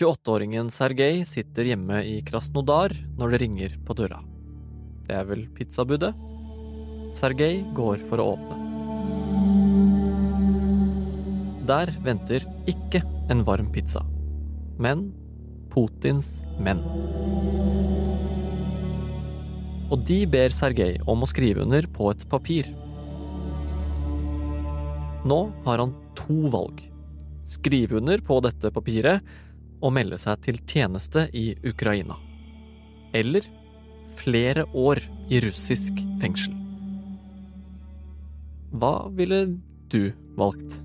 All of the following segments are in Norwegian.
28-åringen Sergej sitter hjemme i Krasnodar når det ringer på døra. Det er vel pizzabudet? Sergej går for å åpne. Der venter ikke en varm pizza, men Putins menn. Og de ber Sergej om å skrive under på et papir. Nå har han to valg. Skrive under på dette papiret og melde seg til tjeneste i Ukraina. Eller flere år i russisk fengsel. Hva ville du valgt?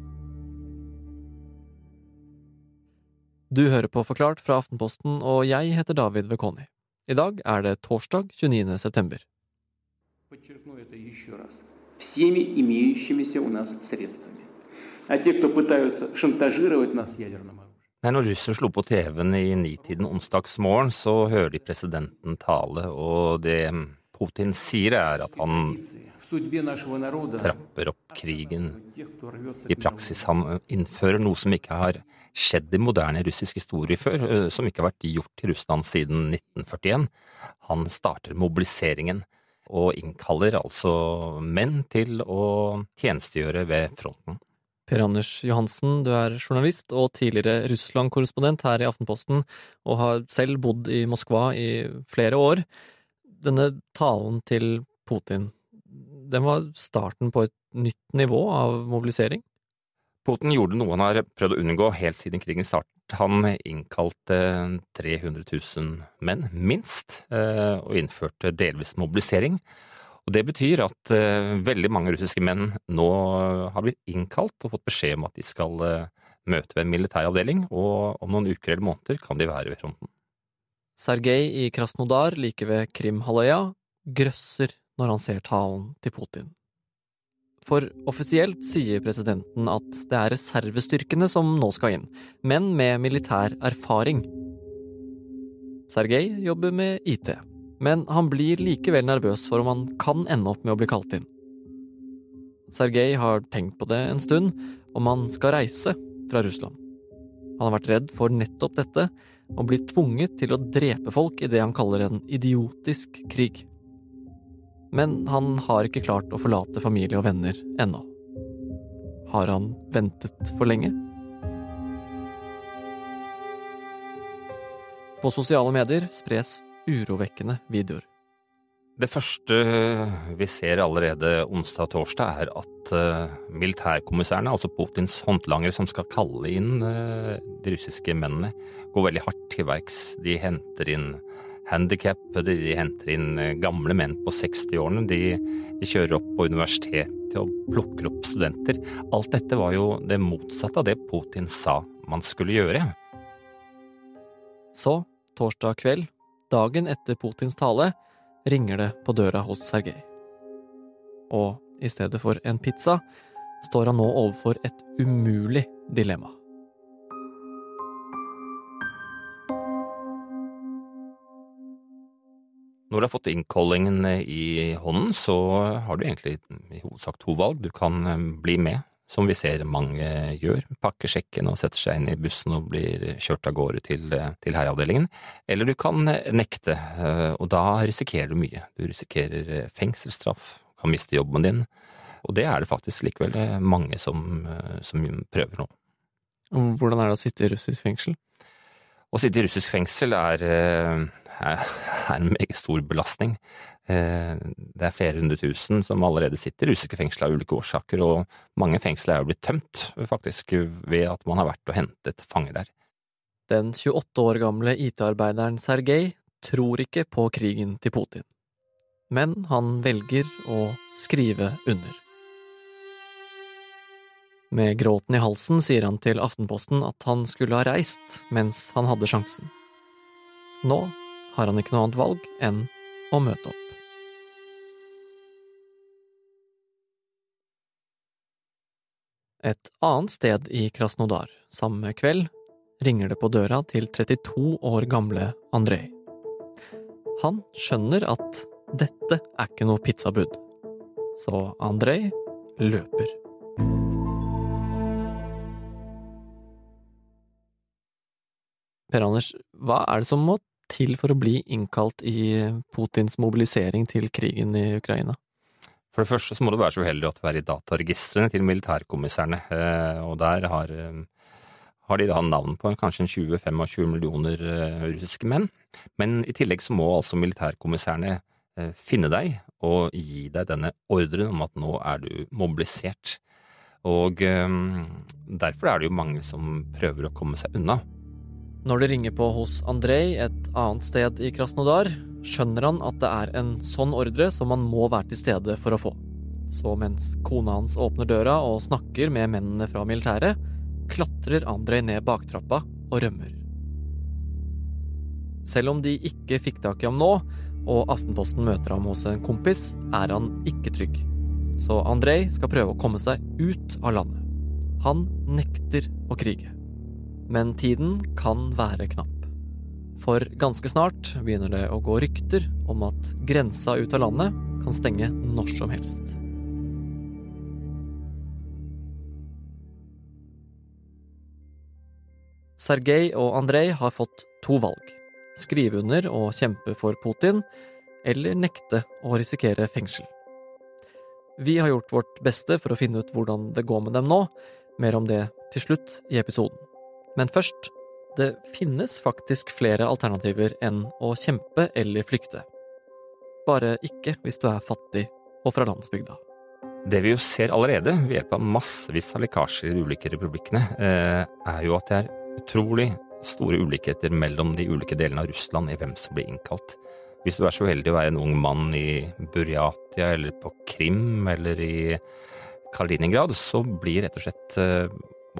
Du hører på Forklart fra Aftenposten, og jeg heter David Vekoni. I dag er det torsdag 29. september. Подчеркну это еще раз. Всеми имеющимися у нас средствами. А те, кто пытаются шантажировать нас ядерным оружием. Nei, når Russel slo på TV-en i nitiden onsdagsmorgen, så hører de presidenten tale, og det Putin sier, er at han trapper opp krigen. I praksis han innfører noe som ikke har skjedd i moderne russisk historie før, eh, som ikke har vært gjort i Russland siden 1941. Han starter mobiliseringen, og innkaller altså menn til å tjenestegjøre ved fronten. Per Anders Johansen, du er journalist og tidligere Russland-korrespondent her i Aftenposten, og har selv bodd i Moskva i flere år. Denne talen til Putin, den var starten på et nytt nivå av mobilisering? Putin gjorde noe han har prøvd å unngå helt siden krigen startet. Han innkalte 300 000 menn, minst, eh, og innførte delvis mobilisering. Og Det betyr at uh, veldig mange russiske menn nå har blitt innkalt og fått beskjed om at de skal uh, møte ved en militær avdeling, og om noen uker eller måneder kan de være ved fronten. Sergej i Krasnodar like ved Krimhalvøya grøsser når han ser talen til Putin. For offisielt sier presidenten at det er reservestyrkene som nå skal inn, men med militær erfaring. Sergej jobber med IT, men han blir likevel nervøs for om han kan ende opp med å bli kalt inn. Sergej har tenkt på det en stund, om han skal reise fra Russland. Han har vært redd for nettopp dette, og blir tvunget til å drepe folk i det han kaller en idiotisk krig. Men han har ikke klart å forlate familie og venner ennå. Har han ventet for lenge? På sosiale medier spres urovekkende videoer. Det første vi ser allerede onsdag og torsdag, er at eh, militærkommissærene, altså Putins håndlangere som skal kalle inn eh, de russiske mennene, går veldig hardt til verks. De henter inn handikappede, de henter inn eh, gamle menn på 60-årene, de, de kjører opp på universitetet og plukker opp studenter. Alt dette var jo det motsatte av det Putin sa man skulle gjøre. Så, torsdag kveld, dagen etter Putins tale, ringer det på døra hos Sergej. Og i stedet for en pizza står han nå overfor et umulig dilemma. Når du har fått innkallingen i hånden, så har du egentlig i hovedsak to valg. Du kan eh, bli med, som vi ser mange gjør, pakker sjekken og setter seg inn i bussen og blir kjørt av gårde til, til herreavdelingen. Eller du kan nekte, eh, og da risikerer du mye. Du risikerer eh, fengselsstraff, kan miste jobben din, og det er det faktisk likevel mange som, som prøver nå. Hvordan er det å sitte i russisk fengsel? Å sitte i russisk fengsel er er en meget stor belastning. Det er flere hundre tusen som allerede sitter i russiske fengsler av ulike årsaker, og mange fengsler er jo blitt tømt, faktisk, ved at man har vært og hentet fanger der. Den 28 år gamle IT-arbeideren Sergej tror ikke på krigen til Putin, men han velger å skrive under. Med gråten i halsen sier han til Aftenposten at han skulle ha reist mens han hadde sjansen. Nå har han ikke noe annet valg enn å møte opp. Et annet sted i Krasnodar samme kveld ringer det på døra til 32 år gamle Andrej. Han skjønner at dette er ikke noe pizzabud, så Andrej løper. Per Anders, hva er det som må til for å bli innkalt i Putins mobilisering til krigen i Ukraina? For det første så må du være så uheldig at du er i dataregistrene til militærkommissærene, eh, og der har, eh, har de da navn på kanskje 20-25 millioner eh, russiske menn. Men i tillegg så må altså militærkommissærene finne deg og gi deg denne ordren om at nå er du mobilisert. Og derfor er det jo mange som prøver å komme seg unna. Når det ringer på hos Andrej et annet sted i Krasnodar, skjønner han at det er en sånn ordre som han må være til stede for å få. Så mens kona hans åpner døra og snakker med mennene fra militæret, klatrer Andrej ned baktrappa og rømmer. Selv om de ikke fikk tak i ham nå, og Aftenposten møter ham hos en kompis, er han ikke trygg. Så Andrej skal prøve å komme seg ut av landet. Han nekter å krige. Men tiden kan være knapp. For ganske snart begynner det å gå rykter om at grensa ut av landet kan stenge når som helst. Sergej og Andrej har fått to valg. Skrive under og kjempe for Putin, eller nekte å risikere fengsel. Vi har gjort vårt beste for å finne ut hvordan det går med dem nå. Mer om det til slutt i episoden. Men først det finnes faktisk flere alternativer enn å kjempe eller flykte. Bare ikke hvis du er fattig og fra landsbygda. Det vi jo ser allerede ved hjelp av massevis av lekkasjer i de ulike republikkene, eh, er jo at det er utrolig store ulikheter mellom de ulike delene av Russland i hvem som blir innkalt. Hvis du er så uheldig å være en ung mann i Buryatia eller på Krim eller i Kaliningrad, så blir rett og slett eh,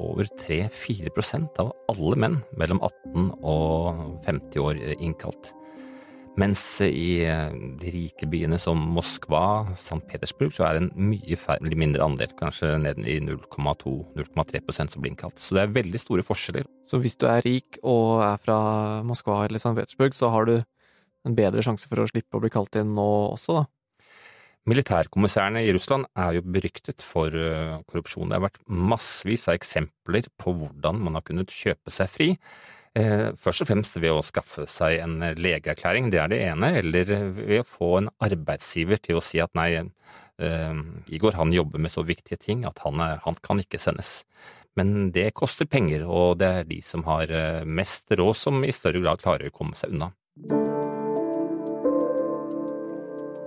over 3-4% av alle menn mellom 18 og 50 år innkalt. Mens i eh, de rike byene som Moskva, St. Petersburg, så er det en mye mindre andel, kanskje ned i 0,2-0,3% som blir innkalt. Så det er veldig store forskjeller. Så hvis du er rik og er fra Moskva eller St. Petersburg, så har du en bedre sjanse for å slippe å bli kalt inn nå også, da? Militærkommissærene i Russland er jo beryktet for eh, korrupsjon. Det har vært massevis av eksempler på hvordan man har kunnet kjøpe seg fri. Eh, først og fremst ved å skaffe seg en legeerklæring, det er det ene, eller ved å få en arbeidsgiver til å si at nei, eh, Igor han jobber med så viktige ting at han, han kan ikke sendes. Men det koster penger, og det er de som har mest råd som i større grad klarer å komme seg unna.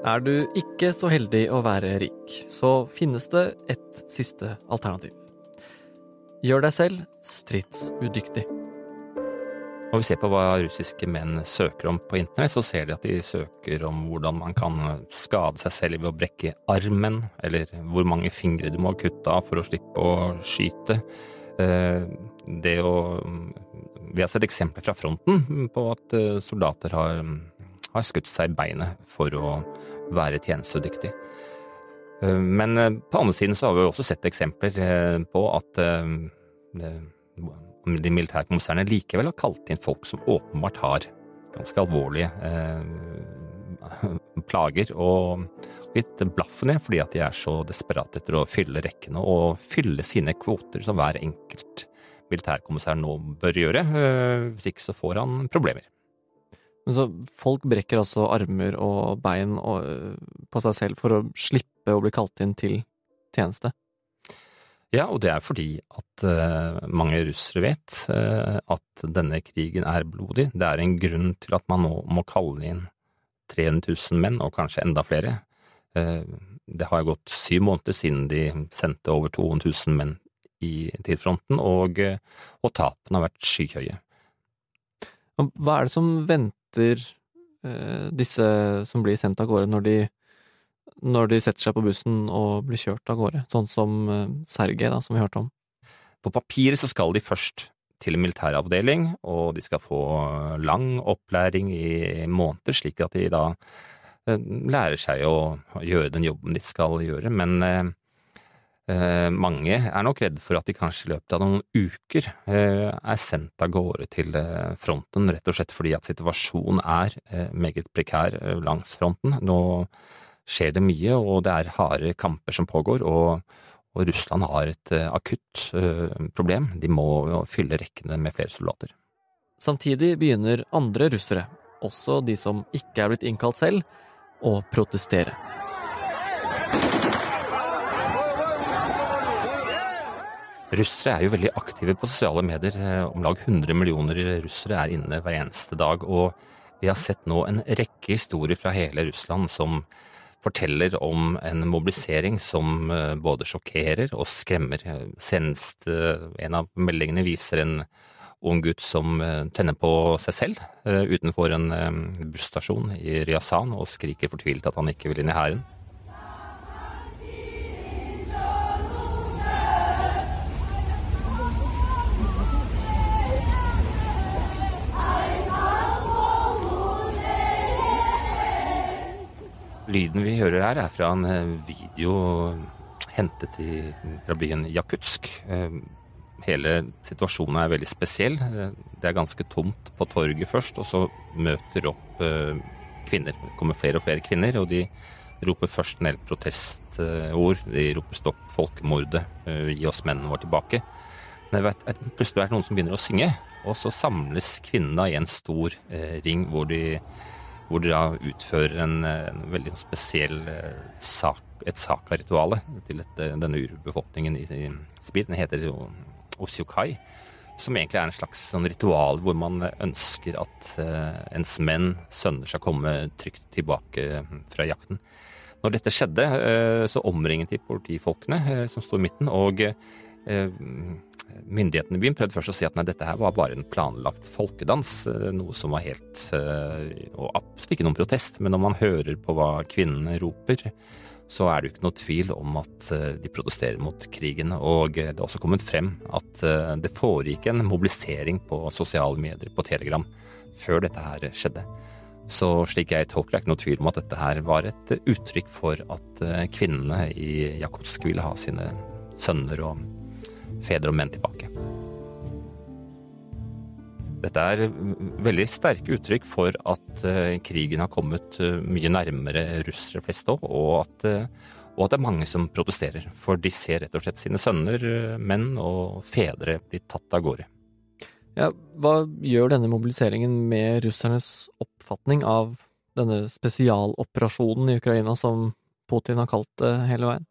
Er du ikke så heldig å være rik, så finnes det et siste alternativ. Gjør deg selv stridsudyktig. Når vi ser på hva russiske menn søker om på internett, så ser de at de søker om hvordan man kan skade seg selv ved å brekke armen, eller hvor mange fingre du må kutte av for å slippe å skyte. Eh, det å Vi har sett eksempler fra fronten på at eh, soldater har, har skutt seg i beinet for å være tjenestedyktig. Eh, men eh, på andre siden så har vi også sett eksempler eh, på at de militære kommissærene likevel har kalt inn folk som åpenbart har ganske alvorlige plager, og litt blaffen i fordi at de er så desperate etter å fylle rekkene og fylle sine kvoter som hver enkelt militærkommissær nå bør gjøre. Hvis ikke så får han problemer. Men så folk brekker altså armer og bein og, på seg selv for å slippe å bli kalt inn til tjeneste? Ja, og det er fordi at uh, mange russere vet uh, at denne krigen er blodig. Det er en grunn til at man nå må kalle inn 300 000 menn, og kanskje enda flere. Uh, det har gått syv måneder siden de sendte over 200 000 menn i, til fronten, og, og tapene har vært skyhøye. Hva er det som venter etter eh, disse som blir sendt av gårde, når de, når de setter seg på bussen og blir kjørt av gårde, sånn som eh, Sergej, da, som vi hørte om. På papiret så skal de først til militæravdeling, og de skal få lang opplæring i måneder, slik at de da eh, lærer seg å gjøre den jobben de skal gjøre. Men Eh, mange er nok redd for at de kanskje i løpet av noen uker eh, er sendt av gårde til eh, fronten, rett og slett fordi at situasjonen er meget prekær langs fronten. Nå skjer det mye, og det er harde kamper som pågår, og, og Russland har et akutt problem. De må fylle rekkene med flere soldater. Samtidig begynner andre russere, også de som ikke er blitt innkalt selv, å protestere. Russere er jo veldig aktive på sosiale medier. Eh, om lag 100 millioner russere er inne hver eneste dag. Og vi har sett nå en rekke historier fra hele Russland som forteller om en mobilisering som eh, både sjokkerer og skremmer. Senest eh, en av meldingene viser en ung gutt som tenner på seg selv utenfor en busstasjon i Ryazan og skriker fortvilt at han ikke vil inn i hæren. Lyden vi hører her, er fra en eh, video hentet i, fra byen Jakutsk. Eh, hele situasjonen er veldig spesiell. Eh, det er ganske tomt på torget først, og så møter opp kvinner. Det kommer flere og flere kvinner, og de roper først en del protestord. De roper 'stopp folkemordet', 'gi oss mennene våre tilbake'. Men vet, plutselig er det noen som begynner å synge, og så samles kvinnene i en stor ring hvor de hvor de da utfører en, en veldig spesiell eh, sak, et saka-rituale til et, eh, denne urbefolkningen i, i Sibir. Den heter osyokai, som egentlig er en slags sånn ritual hvor man ønsker at uh, ens menn, sønner, skal komme trygt tilbake fra jakten. Når dette skjedde, uh, så omringet de politifolkene uh, som sto i midten, og Myndighetene i byen prøvde først å si at nei, dette her var bare en planlagt folkedans, eh, noe som var helt eh, Og absolutt ikke noen protest, men når man hører på hva kvinnene roper, så er det jo ikke noe tvil om at eh, de protesterer mot krigen. Og det er også kommet frem at det foregikk en mobilisering på sosiale medier, på Telegram, før dette her skjedde. Så slik jeg tolker det, er ikke noe tvil om at dette her var et uttrykk for at kvinnene i Jakobsk ville ha sine sønner og fedre og menn tilbake. Dette er veldig sterke uttrykk for at uh, krigen har kommet uh, mye nærmere russere flest òg, og, uh, og at det er mange som protesterer. For de ser rett og slett sine sønner, menn og fedre bli tatt av gårde. Ja, hva gjør denne mobiliseringen med russernes oppfatning av denne spesialoperasjonen i Ukraina som Putin har kalt det hele veien?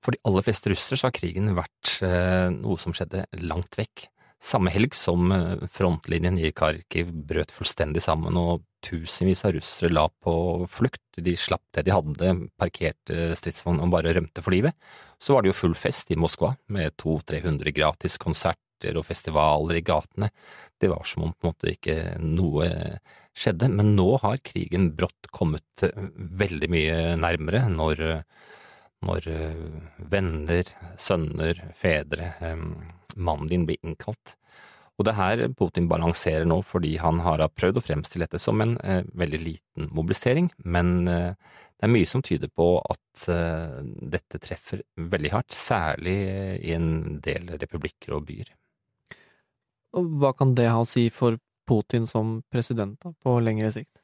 For de aller fleste russere så har krigen vært eh, noe som skjedde langt vekk. Samme helg som eh, frontlinjen i Kharkiv brøt fullstendig sammen og tusenvis av russere la på flukt, de slapp det de hadde, parkerte stridsvogn og bare rømte for livet, så var det jo full fest i Moskva med 200-300 gratis konserter og festivaler i gatene. Det var som om på en måte ikke noe skjedde, men nå har krigen brått kommet veldig mye nærmere når når eh, venner, sønner, fedre, mannen din blir innkalt. Og det er her Putin balanserer nå fordi han har prøvd å fremstille dette som en eh, veldig liten mobilisering, men eh, det er mye som tyder på at eh, dette treffer veldig hardt, særlig i en del republikker og byer. Og hva kan det ha å si for Putin som president da, på lengre sikt?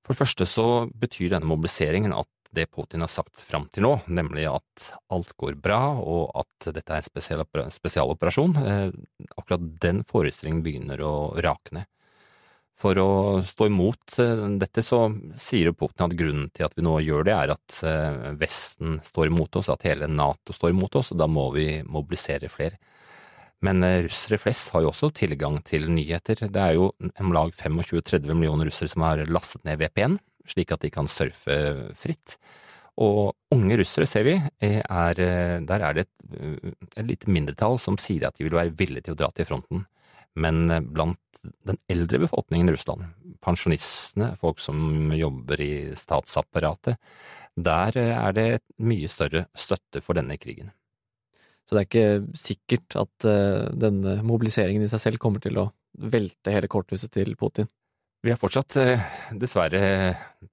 For det første så betyr denne mobiliseringen at det Putin har sagt fram til nå, nemlig at alt går bra og at dette er en spesialoperasjon, eh, akkurat den forestillingen begynner å rakne. For å stå imot eh, dette så sier Putin at grunnen til at vi nå gjør det, er at eh, Vesten står imot oss, at hele Nato står imot oss, og da må vi mobilisere flere. Men russere flest har jo også tilgang til nyheter. Det er jo om lag 25-30 millioner russere som har lastet ned VPN, slik at de kan surfe fritt. Og unge russere, ser vi, er, der er det et, et lite mindretall som sier at de vil være villige til å dra til fronten. Men blant den eldre befolkningen i Russland, pensjonistene, folk som jobber i statsapparatet, der er det mye større støtte for denne krigen. Så det er ikke sikkert at denne mobiliseringen i seg selv kommer til å velte hele korthuset til Putin? Vi er fortsatt eh, dessverre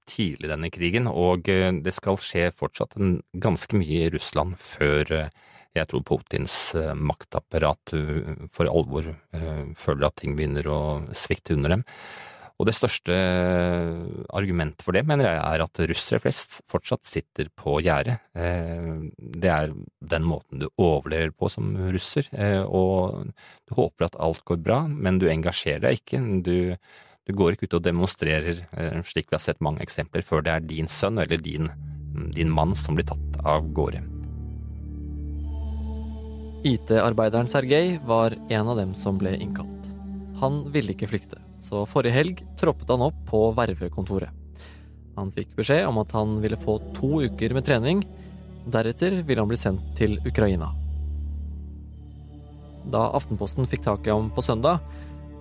tidlig denne krigen, og eh, det skal skje fortsatt ganske mye i Russland før eh, jeg tror Putins maktapparat for alvor føler at ting begynner å svikte under dem. Og det største argumentet for det, mener jeg, er at russere flest fortsatt sitter på gjerdet. Det er den måten du overlever på som russer, og du håper at alt går bra, men du engasjerer deg ikke. Du, du går ikke ut og demonstrerer, slik vi har sett mange eksempler, før det er din sønn eller din, din mann som blir tatt av gårde. IT-arbeideren Sergej var en av dem som ble innkalt. Han ville ikke flykte, så forrige helg troppet han opp på vervekontoret. Han fikk beskjed om at han ville få to uker med trening, deretter ville han bli sendt til Ukraina. Da Aftenposten fikk tak i ham på søndag,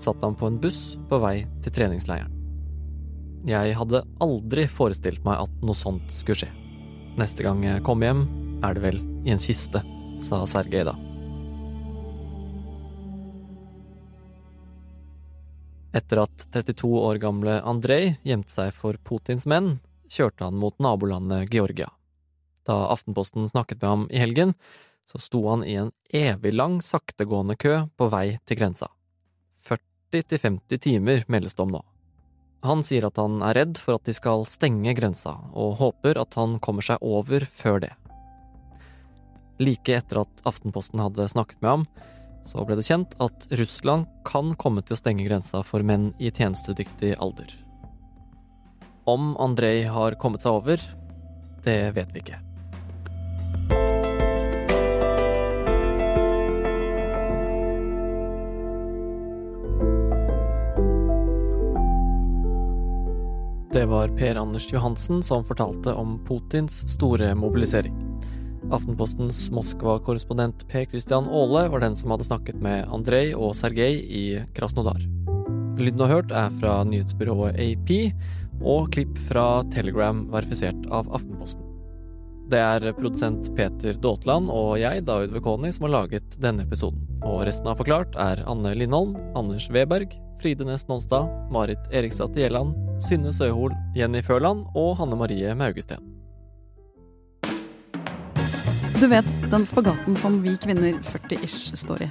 satt han på en buss på vei til treningsleiren. Jeg hadde aldri forestilt meg at noe sånt skulle skje. Neste gang jeg kommer hjem, er det vel i en kiste, sa Sergej da. Etter at 32 år gamle Andrej gjemte seg for Putins menn, kjørte han mot nabolandet Georgia. Da Aftenposten snakket med ham i helgen, så sto han i en evig lang, saktegående kø på vei til grensa. 40–50 timer meldes det om nå. Han sier at han er redd for at de skal stenge grensa, og håper at han kommer seg over før det. Like etter at Aftenposten hadde snakket med ham, så ble det kjent at Russland kan komme til å stenge grensa for menn i tjenestedyktig alder. Om Andrej har kommet seg over, det vet vi ikke. Det var Per Anders Johansen som fortalte om Putins store mobilisering. Aftenpostens Moskva-korrespondent Per Christian Aale var den som hadde snakket med Andrej og Sergej i Krasnodar. Lyden har hørt er fra nyhetsbyrået AP, og klipp fra Telegram verifisert av Aftenposten. Det er produsent Peter Daatland og jeg, David Vekoni, som har laget denne episoden. Og resten av Forklart er Anne Lindholm, Anders Weberg, Fride Næss Nonstad, Marit Eriksdatter Gjelland, Synne Søhol, Jenny Førland og Hanne Marie Maugesten. Du vet den spagaten som vi kvinner 40-ish står i.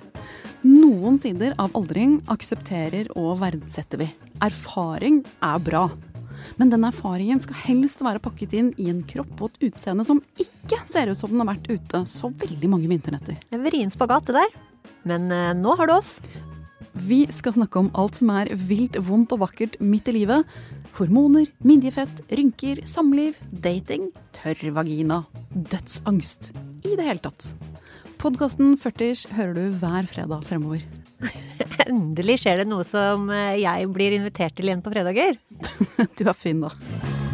Noen sider av aldring aksepterer og verdsetter vi. Erfaring er bra. Men den erfaringen skal helst være pakket inn i en kropp og et utseende som ikke ser ut som den har vært ute så veldig mange vinternetter. En vrien spagat, det der. Men eh, nå har du oss. Vi skal snakke om alt som er vilt, vondt og vakkert midt i livet. Hormoner, midjefett, rynker, samliv, dating, tørr vagina, dødsangst. I det hele tatt. Podkasten 40 hører du hver fredag fremover. Endelig skjer det noe som eh, jeg blir invitert til igjen på fredager. Du er fin, da.